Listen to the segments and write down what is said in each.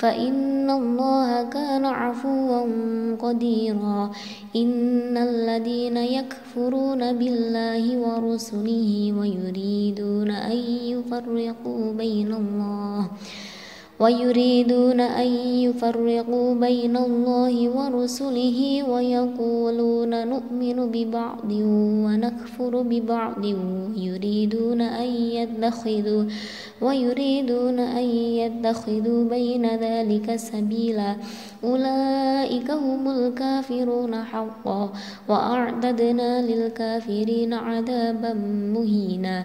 فإن الله كان عفوا قديرا. إن الذين يكفرون بالله ورسله ويريدون أن يفرقوا بين الله ويريدون أن يفرقوا بين الله ورسله ويقولون نؤمن ببعض ونكفر ببعض. يريدون أن يتخذوا ويريدون أن يتخذوا بين ذلك سبيلا. أولئك هم الكافرون حقا وأعتدنا للكافرين عذابا مهينا.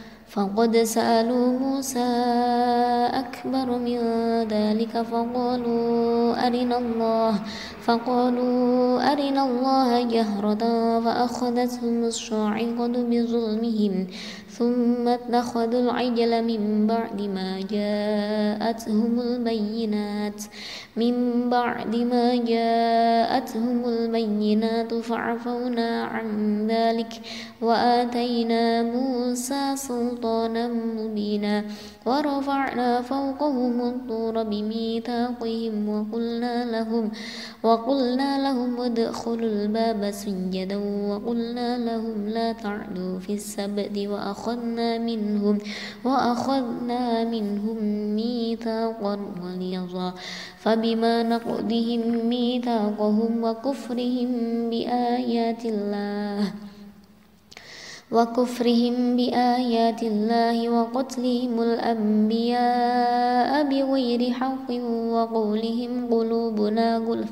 فقد سألوا موسى أكبر من ذلك فقالوا أرنا الله فقالوا أرنا الله جهرة فأخذتهم الصاعقة بظلمهم ثم اتخذوا العجل من بعد ما جاءتهم البينات. من بعد ما جاءتهم البينات فعفونا عن ذلك وآتينا موسى سلطانا مبينا ورفعنا فوقهم الطور بميثاقهم وقلنا لهم وقلنا لهم ادخلوا الباب سجدا وقلنا لهم لا تعدوا في السبت وأخذنا منهم وأخذنا منهم ميثاقا غليظا فبما نقضهم ميثاقهم وكفرهم بآيات الله وكفرهم بآيات الله وقتلهم الأنبياء بغير حق وقولهم قلوبنا غلف.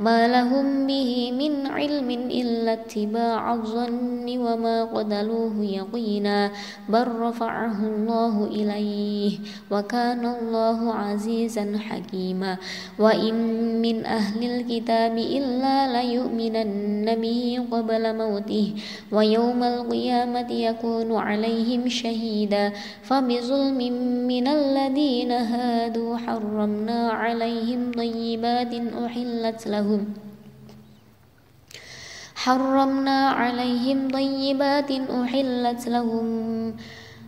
ما لهم به من علم إلا اتباع الظن وما قتلوه يقينا بل رفعه الله إليه وكان الله عزيزا حكيما وإن من أهل الكتاب إلا ليؤمنن به قبل موته ويوم القيامة يكون عليهم شهيدا فبظلم من الذين هادوا حرمنا عليهم طيبات أحلت لهم لهم حرمنا عليهم طيبات أحلت لهم.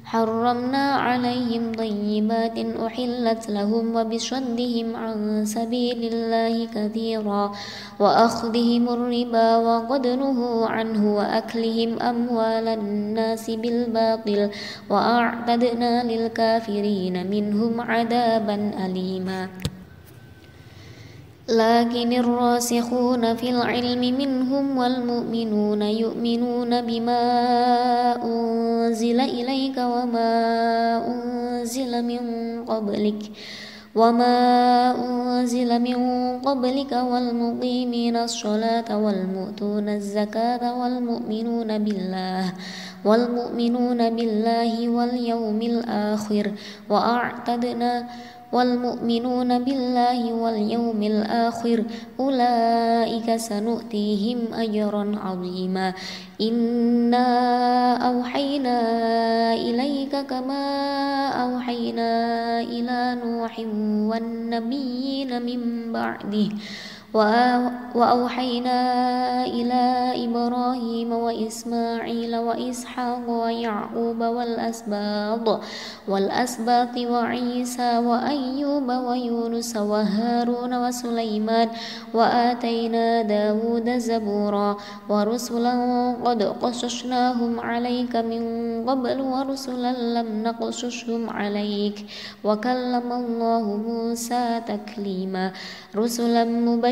حرمنا عليهم طيبات أحلت لهم وبصدهم عن سبيل الله كثيرا. وأخذهم الربا وقد نهوا عنه وأكلهم أموال الناس بالباطل. وأعتدنا للكافرين منهم عذابا أليما. لكن الراسخون في العلم منهم والمؤمنون يؤمنون بما أنزل إليك وما أنزل من قبلك وما أنزل من قبلك والمقيمين الصلاة والمؤتون الزكاة والمؤمنون بالله والمؤمنون بالله واليوم الآخر وأعتدنا والمؤمنون بالله واليوم الآخر أولئك سنؤتيهم أجرا عظيما. إنا أوحينا إليك كما أوحينا إلى نوح والنبيين من بعده. وأوحينا إلى إبراهيم وإسماعيل وإسحاق ويعقوب والأسباط والأسباط وعيسى وأيوب ويونس وهارون وسليمان وآتينا داود زبورا ورسلا قد قصصناهم عليك من قبل ورسلا لم نقصصهم عليك وكلم الله موسى تكليما رسلا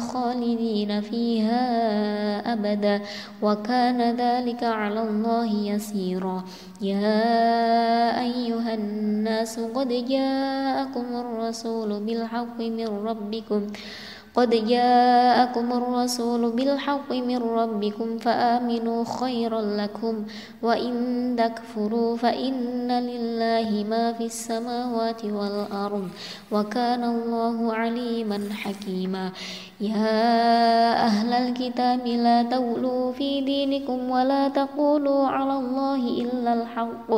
خالدين فيها أبدا. وكان ذلك على الله يسيرا. يا أيها الناس قد جاءكم الرسول بالحق من ربكم. قد جاءكم الرسول بالحق من ربكم فآمنوا خيرا لكم وإن تكفروا فإن لله ما في السماوات والأرض وكان الله عليما حكيما. يا أهل الكتاب لا تغلوا في دينكم ولا تقولوا على الله إلا الحق.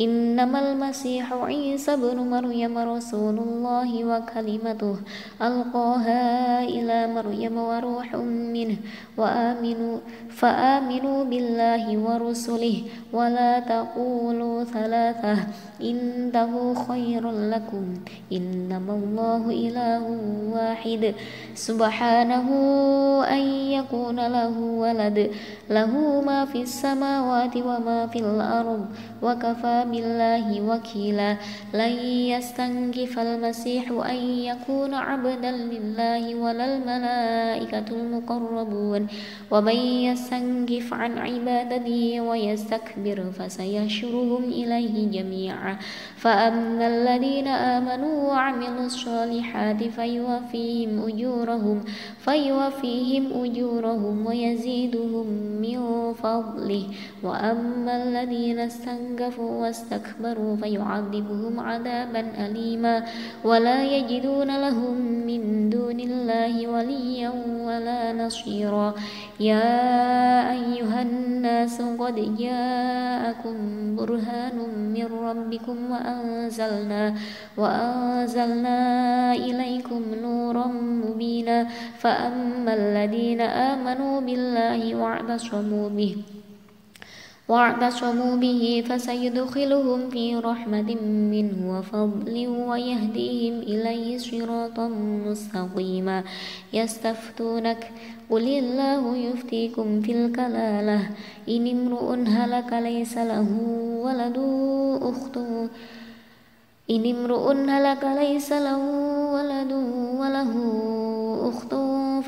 إنما المسيح عيسى بن مريم رسول الله وكلمته ألقاها إلى مريم وروح منه وآمنوا فآمنوا بالله ورسله ولا تقولوا ثلاثة إنه خير لكم إنما الله إله واحد سبحانه أن يكون له ولد. له ما في السماوات وما في الأرض. وكفى بالله وكيلا. لن يستنكف المسيح أن يكون عبدا لله ولا الملائكة المقربون. ومن يستنكف عن عبادته ويستكبر فسيحشرهم إليه جميعا. فأما الذين آمنوا وعملوا الصالحات فيوفيهم أجورهم فيوفيهم أجورهم ويزيدهم من فضله. وأما الذين استنكفوا واستكبروا فيعذبهم عذابا أليما. ولا يجدون لهم من دون الله وليا ولا نصيرا. يا أيها الناس قد جاءكم برهان من ربكم وأنزلنا وأنزلنا إليكم نورا مبينا. فأما الذين آمنوا بالله واعتصموا به واعتصموا به فسيدخلهم في رحمة منه وفضل ويهديهم إليه صراطا مستقيما. يستفتونك قل الله يفتيكم في الكلالة إن امرؤ هلك ليس له ولد أخت إن امرؤ هلك ليس له ولد وله أخت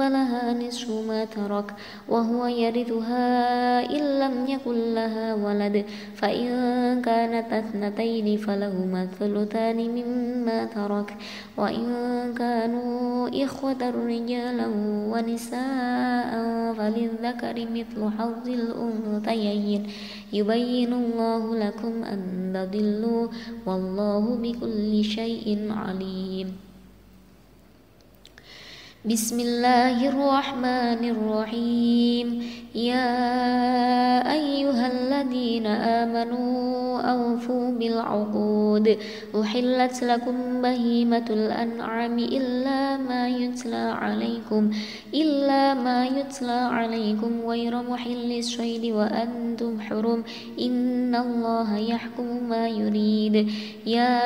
فلها نصف ما ترك وهو يرثها إن لم يكن لها ولد. فإن كانت اثنتين فلهما الثلثان مما ترك. وإن كانوا إخوة رجالا ونساء فللذكر مثل حظ الأنثيين. يبين الله لكم أن تضلوا والله بكل شيء عليم. بسم الله الرحمن الرحيم يا أيها الذين آمنوا أوفوا بالعقود أحلت لكم بهيمة الأنعام إلا ما يتلى عليكم إلا ما يتلى عليكم غير محل الصيد وأنتم حرم إن الله يحكم ما يريد يا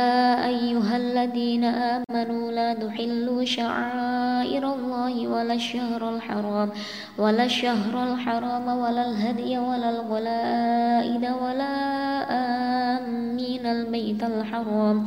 أيها الذين آمنوا لا تحلوا شعائر الله ولا الشهر الحرام ولا الشهر الحرام ولا الهدي ولا الغلائد ولا آمين البيت الحرام.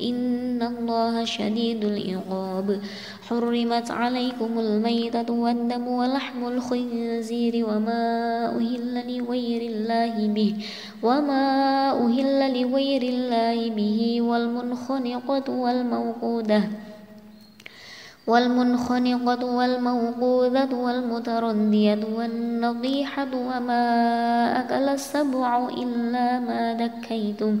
إن الله شديد العقاب. حرمت عليكم الميتة والدم ولحم الخنزير وما أهل لغير الله به وما أهل لغير الله به والمنخنقة والموقودة والمنخنقة والموقوذة والمتردية والنضيحة وما أكل السبع إلا ما دكيتم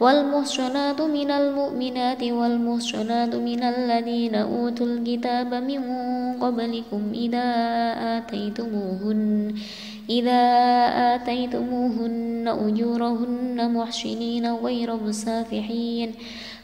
والمحصنات من المؤمنات والمحصنات من الذين أوتوا الكتاب من قبلكم إذا آتيتموهن إذا آتيتموهن أجورهن محسنين غير مسافحين.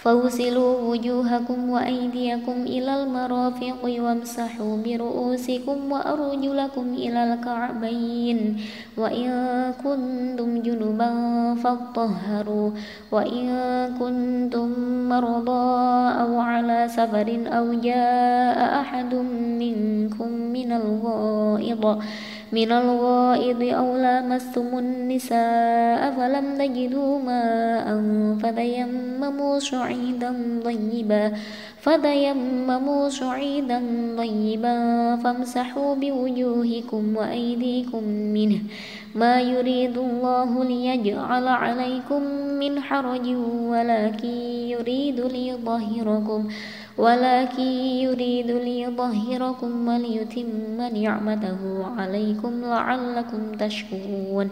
فاغسلوا وجوهكم وأيديكم إلى المرافق وامسحوا برؤوسكم وأرجلكم إلى الكعبين. وإن كنتم جنبا فاطهروا. وإن كنتم مرضى أو على سفر أو جاء أحد منكم من الغائط من الغائض أو لامستم النساء فلم تجدوا ماء فتيمموا صعيدا طيبا فتيمموا صعيدا طيبا فامسحوا بوجوهكم وأيديكم منه. ما يريد الله ليجعل عليكم من حرج ولكن يريد ليظهركم ولكن يريد ليظهركم وليتم نعمته عليكم لعلكم تشكرون.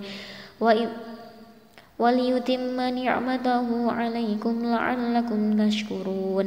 وليتم نعمته عليكم لعلكم تشكرون.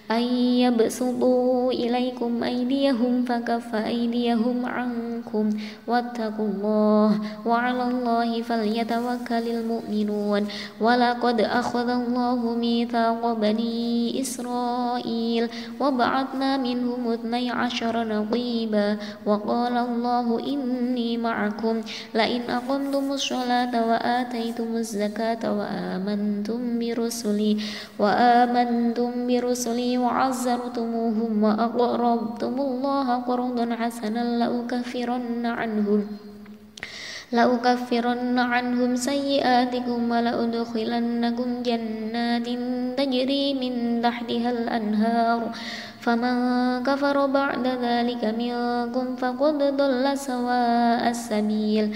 أن يبسطوا إليكم أيديهم فكف أيديهم عنكم واتقوا الله وعلى الله فليتوكل المؤمنون. ولقد أخذ الله ميثاق بني إسرائيل وبعثنا منهم اثني عشر نقيبا وقال الله إني معكم. لئن أقمتم الصلاة وآتيتم الزكاة وآمنتم برسلي وآمنتم برسلي وعزرتموهم وأقرضتم الله قرضا حسنا لأكفرن عنهم لأكفرن عنهم سيئاتكم ولأدخلنكم جنات تجري من تحتها الأنهار فمن كفر بعد ذلك منكم فقد ضل سواء السبيل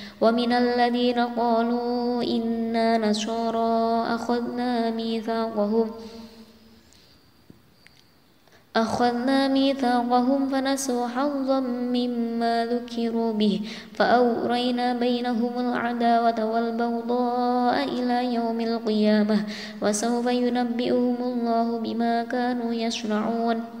ومن الذين قالوا إنا نصارى أخذنا ميثاقهم أخذنا ميثاقهم فنسوا حظا مما ذكروا به فأورينا بينهم العداوة والبغضاء إلى يوم القيامة وسوف ينبئهم الله بما كانوا يصنعون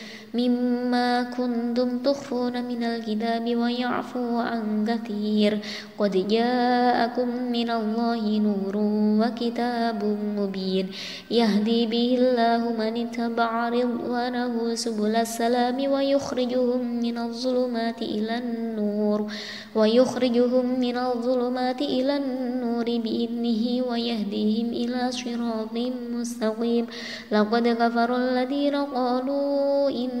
مما كنتم تخفون من الكتاب ويعفو عن كثير. قد جاءكم من الله نور وكتاب مبين. يهدي به الله من اتبع رضوانه سبل السلام ويخرجهم من الظلمات إلى النور. ويخرجهم من الظلمات إلى النور بإذنه ويهديهم إلى صراط مستقيم. لقد كفر الذين قالوا إن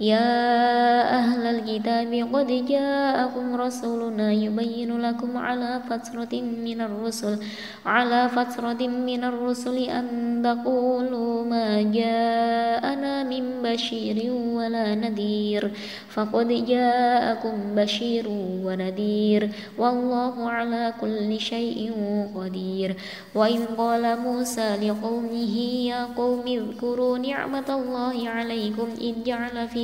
يا أهل الكتاب قد جاءكم رسولنا يبين لكم على فترة من الرسل على فترة من الرسل أن تقولوا ما جاءنا من بشير ولا نذير فقد جاءكم بشير ونذير والله على كل شيء قدير. وإذ قال موسى لقومه يا قوم اذكروا نعمة الله عليكم إذ جعل في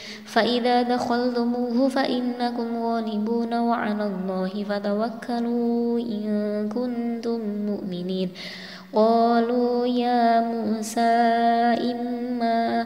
فإذا دخلتموه فإنكم غالبون وعلى الله فتوكلوا إن كنتم مؤمنين. قالوا يا موسى إما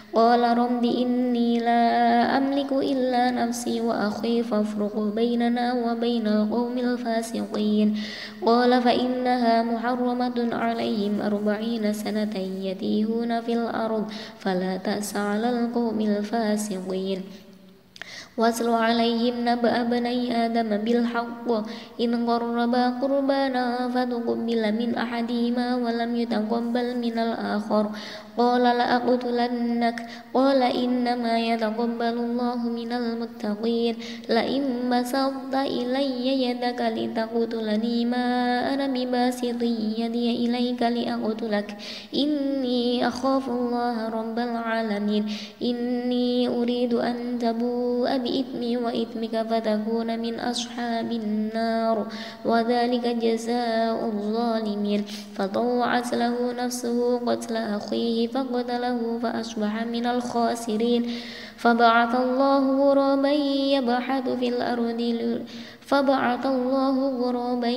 قال رب إني لا أملك إلا نفسي وأخي فافرق بيننا وبين القوم الفاسقين. قال فإنها محرمة عليهم أربعين سنة يتيهون في الأرض فلا تأس على القوم الفاسقين. واتل عليهم نبأ بني آدم بالحق. إن قربا قربانا فتقبل من أحدهما ولم يتقبل من الآخر. قال لأقتلنك. قال إنما يتقبل الله من المتقين. لئن بسطت إلي يدك لتقتلني ما أنا بباسط يدي إليك لأقتلك. إني أخاف الله رب العالمين. إني أريد أن تبوء بإثمي وإثمك فتكون من أصحاب النار. وذلك جزاء الظالمين. فطوعت له نفسه قتل أخيه فقتله فأصبح من الخاسرين. فبعث الله غرابا يبحث في الأرض فبعث الله غرابا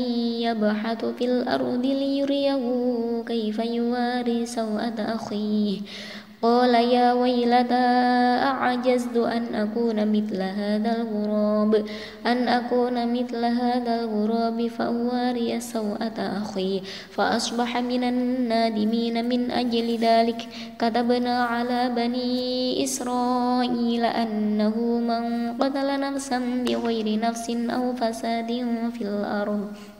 يبحث في الأرض ليريه كيف يواري سوءة أخيه. قال يا ويلتى أعجزت أن أكون مثل هذا الغراب؟ أن أكون مثل هذا الغراب فأواري سوءة أخي فأصبح من النادمين من أجل ذلك. كتبنا على بني إسرائيل أنه من قتل نفسا بغير نفس أو فساد في الأرض.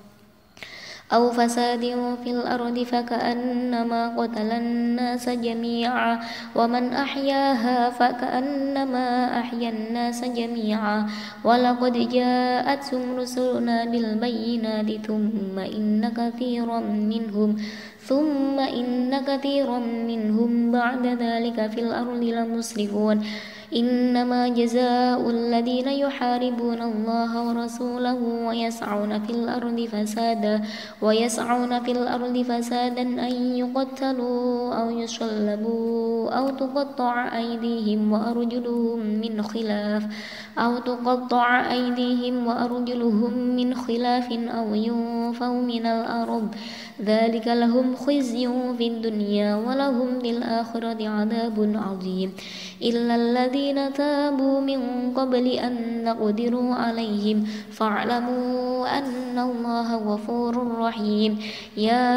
أو فساد في الأرض فكأنما قتل الناس جميعا ومن أحياها فكأنما أحيا الناس جميعا. ولقد جاءتهم رسلنا بالبينات ثم إن كثيرا منهم ثم إن كثيرا منهم بعد ذلك في الأرض لمسرفون. إنما جزاء الذين يحاربون الله ورسوله ويسعون في الأرض فسادا ويسعون في الأرض فسادا أن يقتلوا أو يصلبوا أو تقطع أيديهم وأرجلهم من خلاف أو تقطع أيديهم وأرجلهم من خلاف أو ينفوا من الأرض. ذلك لهم خزي في الدنيا ولهم في الآخرة عذاب عظيم. إلا الذين تابوا من قبل أن نقدروا عليهم فاعلموا أن الله غفور رحيم. يا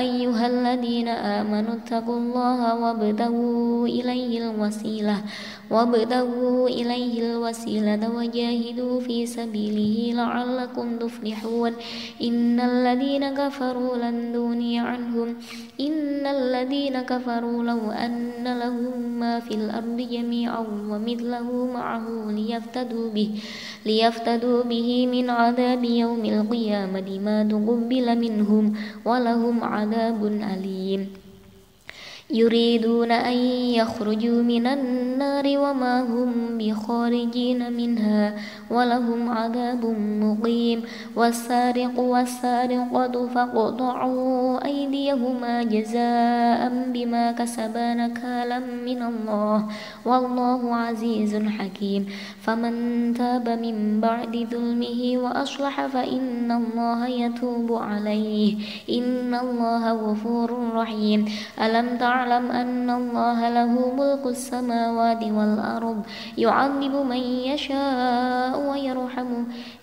أيها الذين آمنوا اتقوا الله وابتغوا إليه الوسيلة. وابتغوا إليه الوسيلة وجاهدوا في سبيله لعلكم تفلحون. إن الذين كفروا لن دوني عنهم. إن الذين كفروا لو أن لهم ما في الأرض جميعا ومثله معه ليفتدوا به ليفتدوا به من عذاب يوم القيامة ما تقبل منهم ولهم عذاب أليم. يريدون أن يخرجوا من النار وما هم بخارجين منها ولهم عذاب مقيم. والسارق والسارقة فاقطعوا أيديهما جزاء بما كسبا نكالا من الله والله عزيز حكيم. فمن تاب من بعد ظلمه وأصلح فإن الله يتوب عليه. إن الله غفور رحيم. ألم تعلم واعلم أن الله له ملك السماوات والأرض. يعذب من يشاء ويرحم.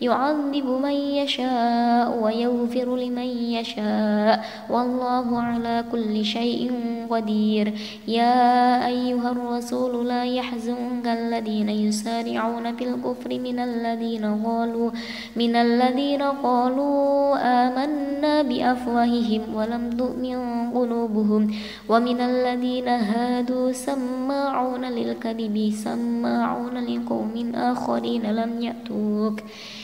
يعذب من يشاء ويغفر لمن يشاء. والله على كل شيء قدير. يا أيها الرسول لا يحزنك الذين يسارعون في الكفر من الذين قالوا من الذين قالوا آمنا بأفواههم ولم تؤمن قلوبهم. ومن الذين هادوا سماعون للكذب سماعون لقوم آخرين لم يأتوك.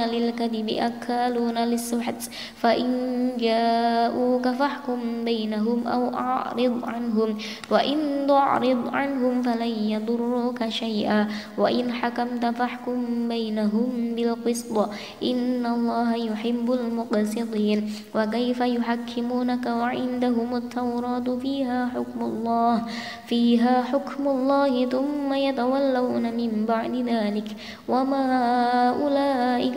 للكذب أكالون للسحت فإن جاءوك فاحكم بينهم أو أعرض عنهم وإن تعرض عنهم فلن يضروك شيئا وإن حكمت فاحكم بينهم بالقسط إن الله يحب المقسطين. وكيف يحكمونك وعندهم التوراة؟ فيها حكم الله فيها حكم الله ثم يتولون من بعد ذلك. وما أولئك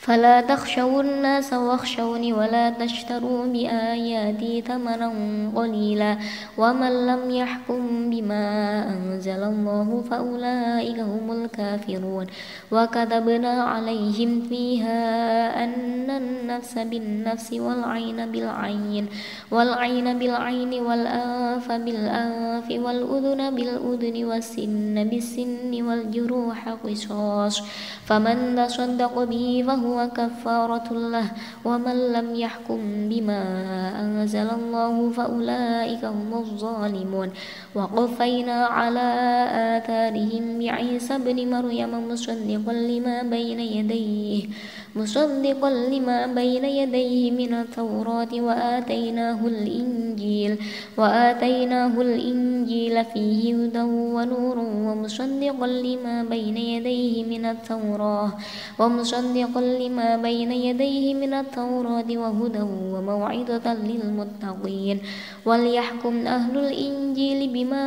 فلا تخشوا الناس واخشوني ولا تشتروا بآياتي ثمنا قليلا ومن لم يحكم بما أنزل الله فأولئك هم الكافرون وكتبنا عليهم فيها أن النفس بالنفس والعين بالعين والعين بالعين والأنف بالأنف والأذن بالأذن والسن بالسن والجروح قصاص فمن تصدق به فهو كفارة له ومن لم يحكم بما أنزل الله فأولئك هم الظالمون. وقفينا على آثارهم بعيسى بن مريم مصدقا لما بين يديه. مصدقا لما بين يديه من التوراة وآتيناه الإنجيل وآتيناه الإنجيل فيه هدى ونور ومصدقا لما بين يديه من التوراة ومصدقا لما بين يديه من التوراة وهدى وموعظة للمتقين. وليحكم أهل الإنجيل بما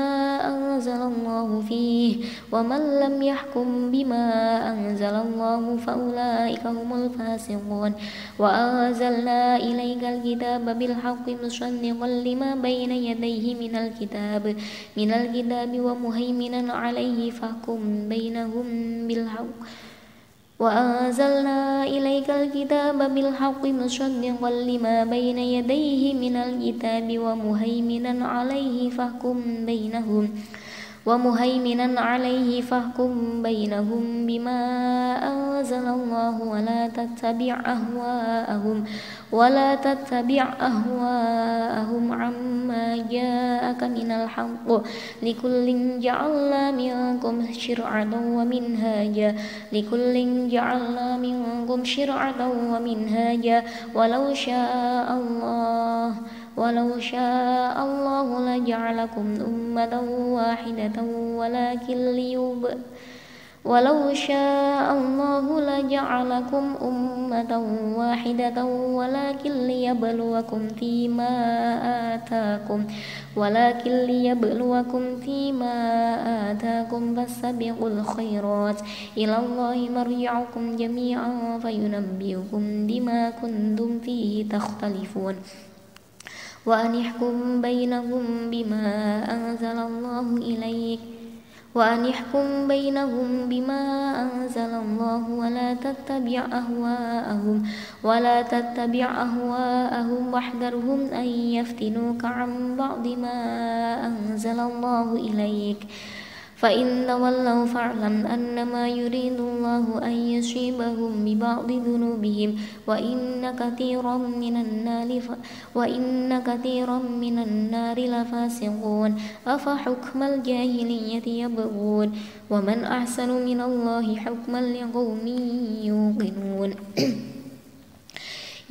أنزل الله فيه ومن لم يحكم بما أنزل الله فأولئك هم الفاسقون. وأنزلنا إليك الكتاب بالحق مصدقا لما بين يديه من الكتاب من الكتاب ومهيمنا عليه فاحكم بينهم بالحق. وأنزلنا إليك الكتاب بالحق مصدقا لما بين يديه من الكتاب ومهيمنا عليه فاحكم بينهم. ومهيمنا عليه فاحكم بينهم بما أنزل الله ولا تتبع أهواءهم ولا تتبع أهواءهم عما جاءك من الحق لكل جعلنا منكم شرعة ومنهاجا لكل جعلنا منكم شرعة ومنهاجا ولو شاء الله ولو شاء الله لجعلكم أمة واحدة ولكن ليب ولو شاء الله لجعلكم أمة واحدة ولكن ليبلوكم فيما آتاكم ولكن ليبلوكم فيما آتاكم فاستبقوا الخيرات. إلى الله مرجعكم جميعا فينبئكم بما كنتم فيه تختلفون. وأن يحكم بينهم بما أنزل الله إليك. وأن يحكم بينهم بما أنزل الله ولا تتبع أهواءهم ولا تتبع أهواءهم واحذرهم أن يفتنوك عن بعض ما أنزل الله إليك. فإن تولوا فاعلم أنما يريد الله أن يصيبهم ببعض ذنوبهم وإن كثيرا من النار ف... وإن كثيرا من النار لفاسقون. أفحكم الجاهلية يبغون؟ ومن أحسن من الله حكما لقوم يوقنون.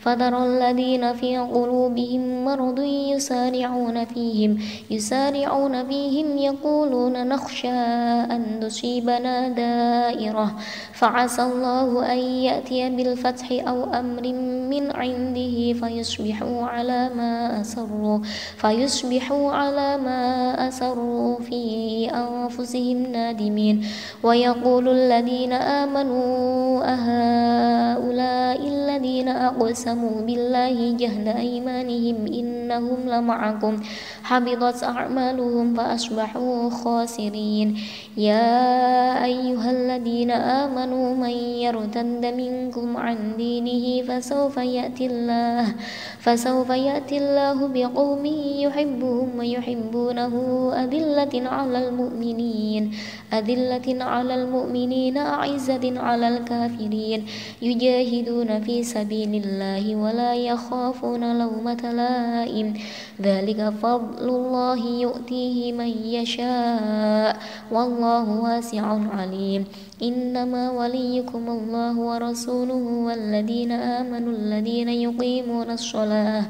فترى الذين في قلوبهم مرض يسارعون فيهم يسارعون فيهم يقولون نخشى أن تصيبنا دائرة. فعسى الله أن يأتي بالفتح أو أمر من عنده فيصبحوا على ما أسروا فيصبحوا على ما أسروا في أنفسهم نادمين. ويقول الذين آمنوا أهؤلاء الذين أقسموا بالله جهد أيمانهم إنهم لمعكم حبطت أعمالهم فأصبحوا خاسرين. يا أيها الذين آمنوا من يرتد منكم عن دينه فسوف يأتي الله فسوف يأتي الله بقوم يحبهم ويحبونه. أذلة على المؤمنين أذلة على المؤمنين أعزة على الكافرين. يجاهدون في سبيل الله ولا يخافون لومة لائم. ذلك فضل الله يؤتيه من يشاء والله واسع عليم. إنما وليكم الله ورسوله والذين آمنوا الذين يقيمون الصلاة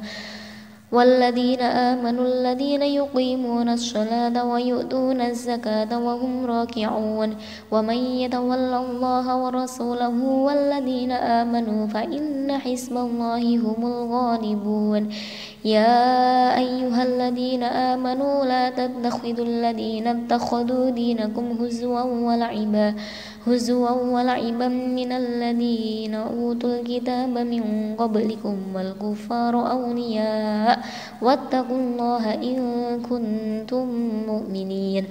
والذين آمنوا الذين يقيمون الصلاة ويؤتون الزكاة وهم راكعون. ومن يتول الله ورسوله والذين آمنوا فإن حزب الله هم الغالبون. يا أيها الذين آمنوا لا تتخذوا الذين اتخذوا دينكم هزوا ولعبا هزوا ولعبا من الذين أوتوا الكتاب من قبلكم والكفار أولياء. واتقوا الله إن كنتم مؤمنين.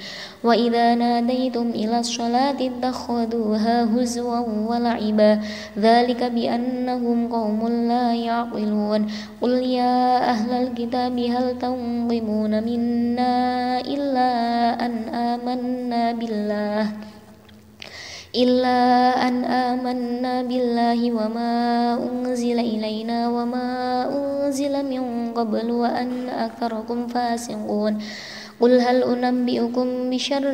وإذا ناديتم إلى الصلاة اتخذوها هزوا ولعبا. ذلك بأنهم قوم لا يعقلون. قل يا أهل الكتاب هل تنظمون منا إلا أن آمنا بالله؟ إلا أن آمنا بالله وما أنزل إلينا وما أنزل من قبل وأن أكثركم فاسقون. قل هل أنبئكم بشر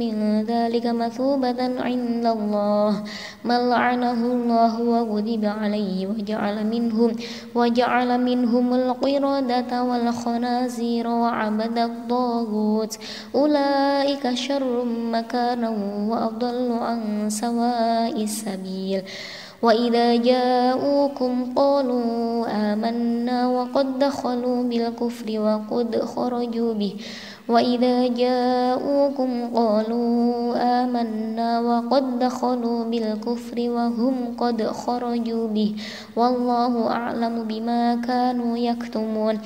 من ذلك مثوبة عند الله من لعنه الله وغضب عليه وجعل منهم وجعل منهم القردة والخنازير وعبد الطاغوت أولئك شر مكانا وأضل عن سواء السبيل وإذا جاءوكم قالوا آمنا وقد دخلوا بالكفر وقد خرجوا به وإذا جاءوكم قالوا آمنا وقد دخلوا بالكفر وهم قد خرجوا به. والله أعلم بما كانوا يكتمون.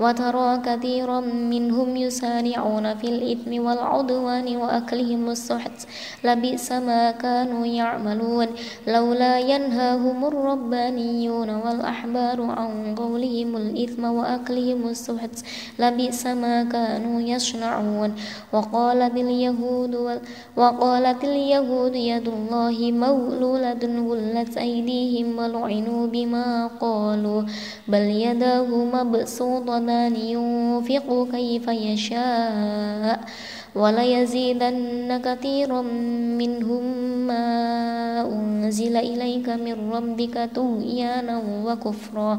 وترى كثيرا منهم يسارعون في الإثم والعدوان وأكلهم السحت. لبئس ما كانوا يعملون. لولا ينهاهم الربانيون والأحبار عن قولهم الإثم وأكلهم السحت لبئس ما كانوا يصنعون. وقالت اليهود وقالت اليهود يد الله مولولة غلت أيديهم ولعنوا بما قالوا بل يداه مبسوطة الرحمن ينفق كيف يشاء وليزيدن كثيرا منهم ما أنزل إليك من ربك طغيانا وكفرا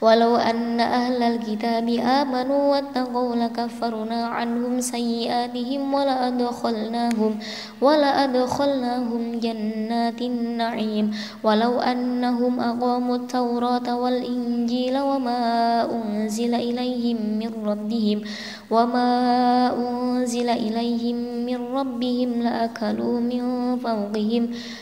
ولو أن أهل الكتاب آمنوا واتقوا لكفرنا عنهم سيئاتهم ولأدخلناهم ولأدخلناهم جنات النعيم. ولو أنهم أقاموا التوراة والإنجيل وما أنزل إليهم من ربهم وما أنزل إليهم من ربهم لأكلوا من فوقهم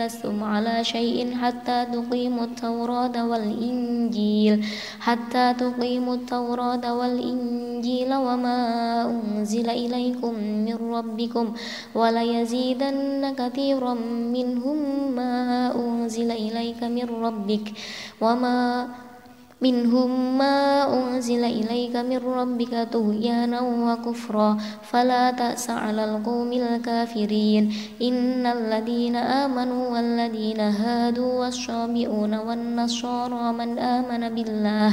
لستم على شيء حتى تقيموا التوراة والإنجيل حتى تقيموا التوراة والإنجيل وما أنزل إليكم من ربكم وليزيدن كثيرا منهم ما أنزل إليك من ربك وما منهم ما أنزل إليك من ربك طغيانا وكفرا. فلا تأس على القوم الكافرين. إن الذين آمنوا والذين هادوا والشامئون والنصارى من آمن بالله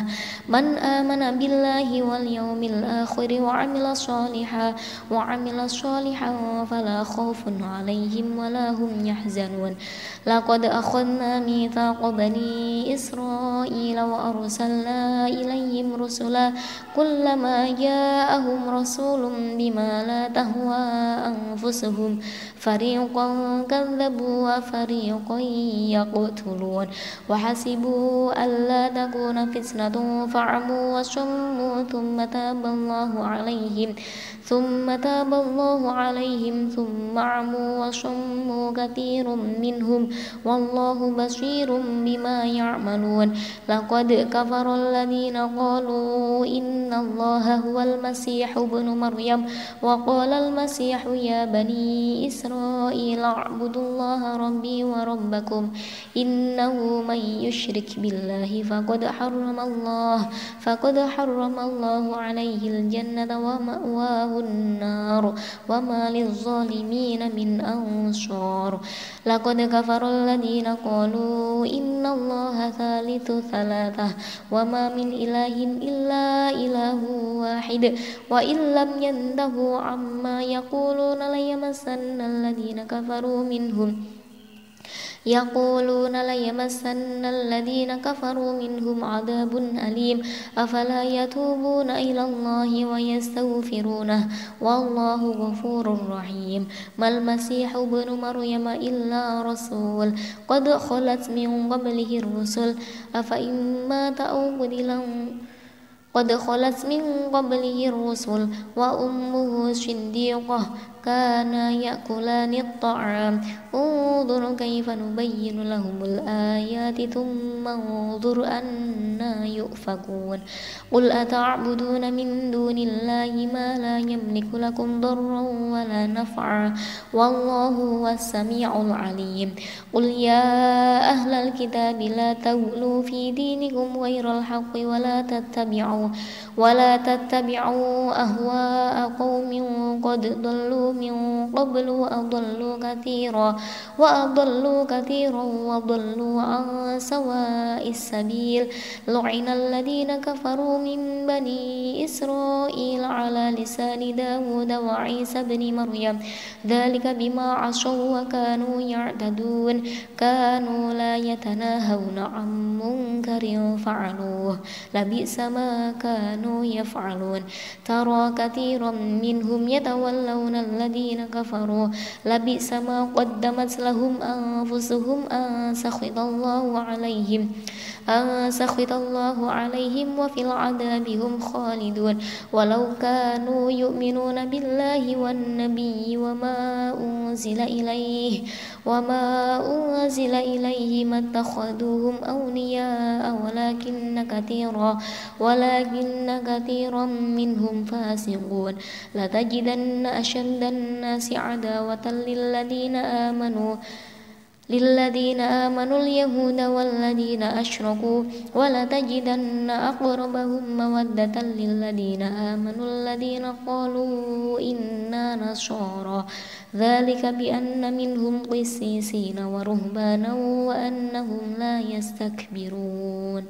من آمن بالله واليوم الآخر وعمل صالحا وعمل صالحا فلا خوف عليهم ولا هم يحزنون. لقد أخذنا ميثاق بني إسرائيل وأرسلنا أرسلنا إليهم رسلا كلما جاءهم رسول بما لا تهوى أنفسهم فريقا كذبوا وفريقا يقتلون وحسبوا ألا تكون فتنة فعموا وصموا ثم تاب الله عليهم ثم تاب الله عليهم ثم عموا وصموا كثير منهم. والله بصير بما يعملون. لقد كفر الذين قالوا إن الله هو المسيح ابن مريم. وقال المسيح يا بني إسرائيل اعبدوا الله ربي وربكم إنه من يشرك بالله فقد حرم الله فقد حرم الله عليه الجنة ومأواه النار وما للظالمين من أنصار. لقد كفر الذين قالوا إن الله ثالث ثلاثة وما من إله إلا إله واحد وإن لم ينتهوا عما يقولون ليمسن الذين كفروا منهم. يقولون ليمسن الذين كفروا منهم عذاب أليم أفلا يتوبون إلى الله ويستغفرونه والله غفور رحيم ما المسيح ابن مريم إلا رسول قد خلت من قبله الرسل أفإن مات أو قتل قد خلت من قبله الرسل وأمه صديقة كانا يأكلان الطعام. انظر كيف نبين لهم الآيات ثم انظر أنا يؤفكون. قل أتعبدون من دون الله ما لا يملك لكم ضرا ولا نفعا والله هو السميع العليم. قل يا أهل الكتاب لا تغلوا في دينكم غير الحق ولا تتبعوا ولا تتبعوا أهواء قوم قد ضلوا من قبل وأضلوا كثيرا وأضلوا كثيرا وضلوا عن سواء السبيل. لعن الذين كفروا من بني إسرائيل على لسان داود وعيسى بن مريم. ذلك بما عصوا وكانوا يعتدون. كانوا لا يتناهون عن منكر فعلوه. لبئس كانوا يفعلون. ترى كثيرا منهم يتولون الذين كفروا. لبئس ما قدمت لهم أنفسهم أن سخط الله عليهم. أن سخط الله عليهم وفي العذاب هم خالدون. ولو كانوا يؤمنون بالله والنبي وما أنزل إليه وما أنزل إليه ما اتخذوهم أولياء ولكن كثيرا ولكن كثيرا منهم فاسقون. لتجدن أشد الناس عداوة للذين آمنوا للذين آمنوا اليهود والذين أشركوا ولتجدن أقربهم مودة للذين آمنوا الذين قالوا إنا نصارى. ذلك بأن منهم قسيسين ورهبانا وأنهم لا يستكبرون.